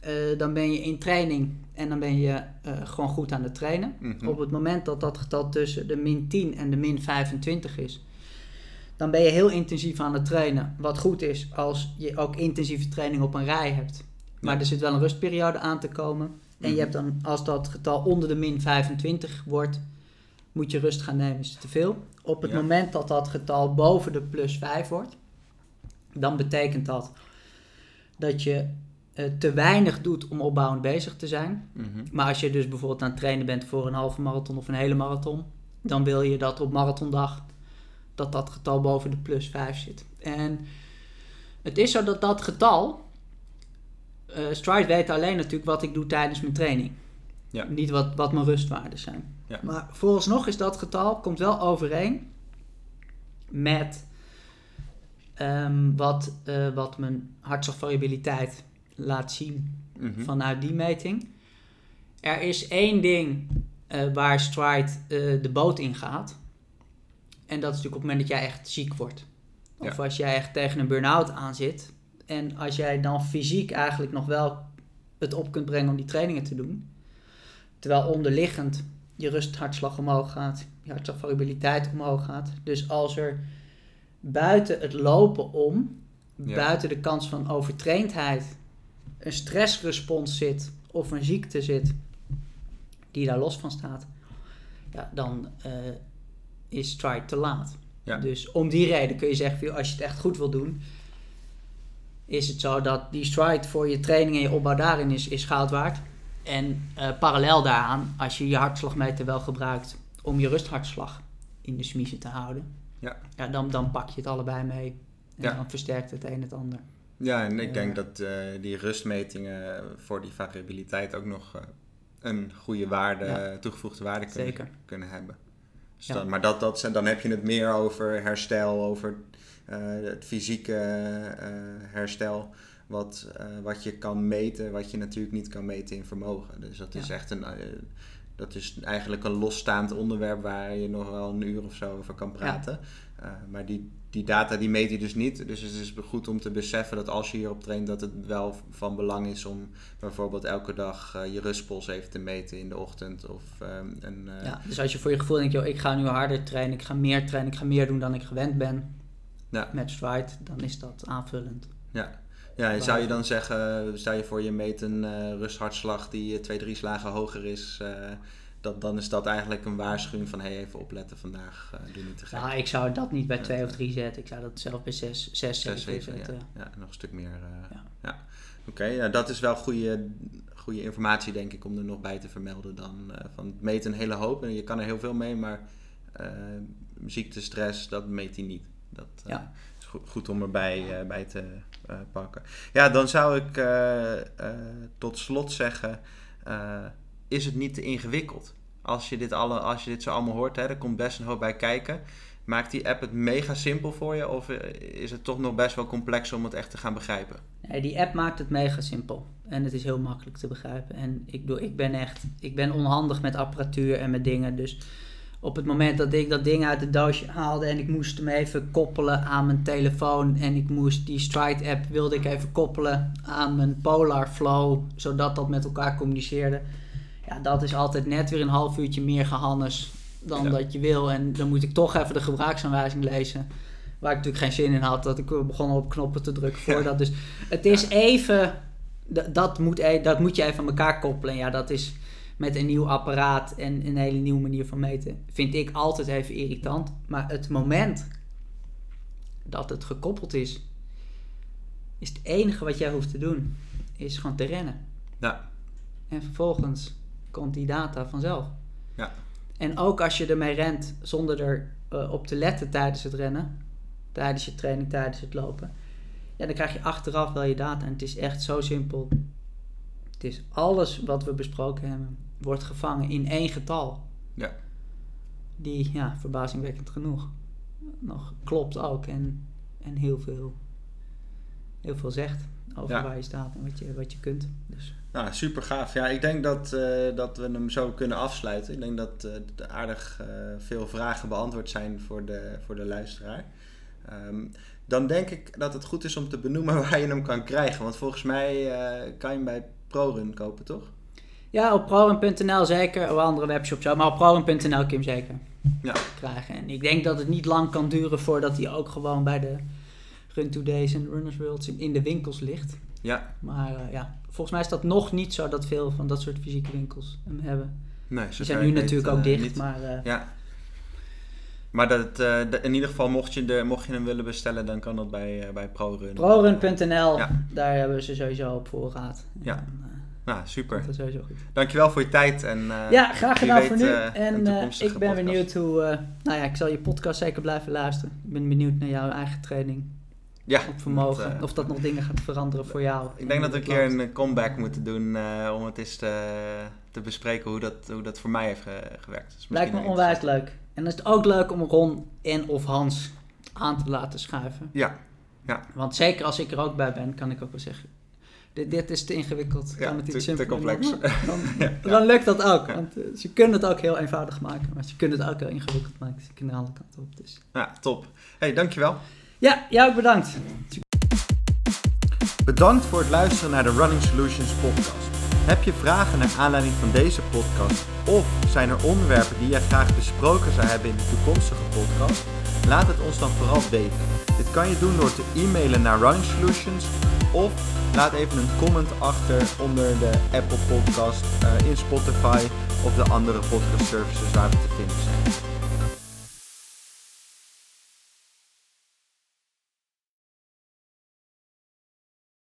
eh, dan ben je in training. En dan ben je eh, gewoon goed aan het trainen. Mhm. Op het moment dat dat getal tussen de min 10 en de min 25 is, dan ben je heel intensief aan het trainen. Wat goed is als je ook intensieve training op een rij hebt. Maar Ja. er zit wel een rustperiode aan te komen. En je Mhm. hebt dan, als dat getal onder de min 25 wordt, moet je rust gaan nemen. Is het te veel? Op het Ja. moment dat dat getal boven de plus 5 wordt, dan betekent dat dat je eh, te weinig doet om opbouwend bezig te zijn. Mhm. Maar als je dus bijvoorbeeld aan het trainen bent voor een halve marathon of een hele marathon, dan wil je dat op marathondag dat dat getal boven de plus 5 zit. En het is zo dat dat getal, eh Stride weet alleen natuurlijk wat ik doe tijdens mijn training. Ja. Niet wat, wat mijn rustwaarden zijn. Ja. Maar vooralsnog is dat getal, komt wel overeen met ehm, wat, eh, wat mijn hartslagvariabiliteit laat zien Mhm. vanuit die meting. Er is één ding eh, waar Stride eh, de boot in gaat. En dat is natuurlijk op het moment dat jij echt ziek wordt. Of als jij echt tegen een burn-out aan zit. En als jij dan fysiek eigenlijk nog wel het op kunt brengen om die trainingen te doen. Terwijl onderliggend je rusthartslag omhoog gaat. Je hartslagvariabiliteit omhoog gaat. Dus als er buiten het lopen om, Ja. buiten de kans van overtraindheid, een stressrespons zit of een ziekte zit die daar los van staat, ja, dan eh, is stride te laat. Ja. Dus om die reden kun je zeggen, als je het echt goed wil doen, is het zo dat die stride voor je training en je opbouw daarin is, is goud waard. En eh, parallel daaraan, als je je hartslagmeter wel gebruikt om je rusthartslag in de smiezen te houden, Ja. ja, dan, dan pak je het allebei mee. En Ja. dan versterkt het een het ander. Ja, en ik Ja. denk dat eh, die rustmetingen voor die variabiliteit ook nog eh, een goede waarde, toegevoegde waarde kunnen, Zeker. kunnen hebben. Dus dan, maar dat, dat, dan heb je het meer over herstel, over eh, het fysieke eh, herstel. Wat, eh, wat je kan meten, wat je natuurlijk niet kan meten in vermogen. Dus dat is echt een. eh, dat is eigenlijk een losstaand onderwerp waar je nog wel een uur of zo over kan praten. Eh, maar die, die data die meet je dus niet. Dus het is goed om te beseffen dat als je hierop traint, dat het wel van belang is om bijvoorbeeld elke dag je rustpols even te meten in de ochtend. Of ehm, een, Ja, dus als je voor je gevoel denkt, joh, ik ga nu harder trainen, ik ga meer trainen, ik ga meer doen dan ik gewend ben Ja. met stride, dan is dat aanvullend. Ja, ja en zou je dan zeggen, stel je voor je meet een eh, rusthartslag die eh, twee, drie slagen hoger is, eh, dat, dan is dat eigenlijk een waarschuwing van hey, even opletten vandaag, eh doe niet te gek. Nou, ik zou dat niet bij Ja. twee of drie zetten. Ik zou dat zelf bij zes, zes, Zes, zeven zeven, zetten. ja. ja, nog een stuk meer. eh, Ja. ja. Oké, ja, dat is wel goede, goede informatie denk ik om er nog bij te vermelden dan. eh, van het meet een hele hoop en je kan er heel veel mee, maar eh ziekte, stress, dat meet hij niet. Dat eh, Ja. is goed, goed om erbij eh, bij te eh, pakken. Ja, dan zou ik eh, eh, tot slot zeggen, is het niet te ingewikkeld? Als je dit, alle, als je dit zo allemaal hoort, hè, er komt best een hoop bij kijken. Maakt die app het mega simpel voor je? Of is het toch nog best wel complex om het echt te gaan begrijpen? Nee, die app maakt het mega simpel. En het is heel makkelijk te begrijpen. En ik, doe, ik ben echt, ik ben onhandig met apparatuur en met dingen. Dus op het moment dat ik dat ding uit het doosje haalde en ik moest hem even koppelen aan mijn telefoon. En ik moest die Stride app wilde ik even koppelen aan mijn Polar Flow. Zodat dat met elkaar communiceerde. Ja, dat is altijd net weer een half uurtje meer gehannes dan Ja. dat je wil. En dan moet ik toch even de gebruiksaanwijzing lezen. Waar ik natuurlijk geen zin in had. Dat ik begon op knoppen te drukken voor Ja. dat. Dus het is even... Dat moet, e- dat moet je even aan elkaar koppelen. En ja, dat is met een nieuw apparaat en een hele nieuwe manier van meten. Vind ik altijd even irritant. Maar het moment dat het gekoppeld is... Is het enige wat jij hoeft te doen. Is gewoon te rennen. Ja, En vervolgens komt die data vanzelf. Ja. En ook als je ermee rent zonder er eh, op te letten tijdens het rennen, tijdens je training, tijdens het lopen, ja, dan krijg je achteraf wel je data. En het is echt zo simpel. Het is alles wat we besproken hebben, wordt gevangen in één getal. Ja. Die, ja, verbazingwekkend genoeg, nog klopt ook. En, en heel veel heel veel zegt over Ja. waar je staat en wat je, wat je kunt. Dus Nou, super gaaf. Ja, ik denk dat, eh, dat we hem zo kunnen afsluiten. Ik denk dat er aardig eh, veel vragen beantwoord zijn voor de, voor de luisteraar. Ehm, dan denk ik dat het goed is om te benoemen waar je hem kan krijgen. Want volgens mij kan je hem bij ProRun kopen, toch? Ja, op prorun.nl zeker, op andere webshops ook, maar op prorun.nl kun je hem zeker Ja. krijgen. En ik denk dat het niet lang kan duren voordat hij ook gewoon bij de Run to Days en Runners Worlds in- de winkels ligt. Ja. Maar eh, ja, volgens mij is dat nog niet zo dat veel van dat soort fysieke winkels hem hebben. Nee, Die zover zijn nu natuurlijk eh, ook dicht, niet. maar eh, Ja. Maar dat, eh, in ieder geval, mocht je, de, mocht je hem willen bestellen, dan kan dat bij, eh, bij ProRun. prorun.nl, Ja. daar hebben ze sowieso op voorraad. Ja. eh, Nou, super. dat sowieso goed. Dankjewel voor je tijd. En, eh, ja, graag gedaan weet, voor nu. eh, en eh, ik ben podcast. benieuwd hoe... eh, nou ja, ik zal je podcast zeker blijven luisteren. Ik ben benieuwd naar jouw eigen training ja, op vermogen. dat, of dat nog dingen gaat veranderen voor jou. Ik denk dat we En een keer een comeback moeten doen om het eens te, te bespreken hoe dat, hoe dat voor mij heeft ge- gewerkt. Is Lijkt me onwijs leuk. En dan is het ook leuk om Ron en of Hans aan te laten schuiven. Ja, Want zeker als ik er ook bij ben, kan ik ook wel zeggen... Dit, dit is te ingewikkeld, Ja, kan het te- iets te simpeler? complex. Dan, Ja. dan lukt dat ook. Want eh, ze kunnen het ook heel eenvoudig maken. Maar ze kunnen het ook heel ingewikkeld maken. Ze kunnen alle kanten op. Dus. Ja, top. Hey, dankjewel. Ja, jou ook bedankt. Bedankt voor het luisteren naar de Running Solutions podcast. Heb je vragen naar aanleiding van deze podcast of zijn er onderwerpen die jij graag besproken zou hebben in de toekomstige podcast? Laat het ons dan vooral weten. Dit kan je doen door te e-mailen naar Running Solutions of laat even een comment achter onder de Apple Podcast, eh, in Spotify of de andere podcast services waar we te vinden zijn.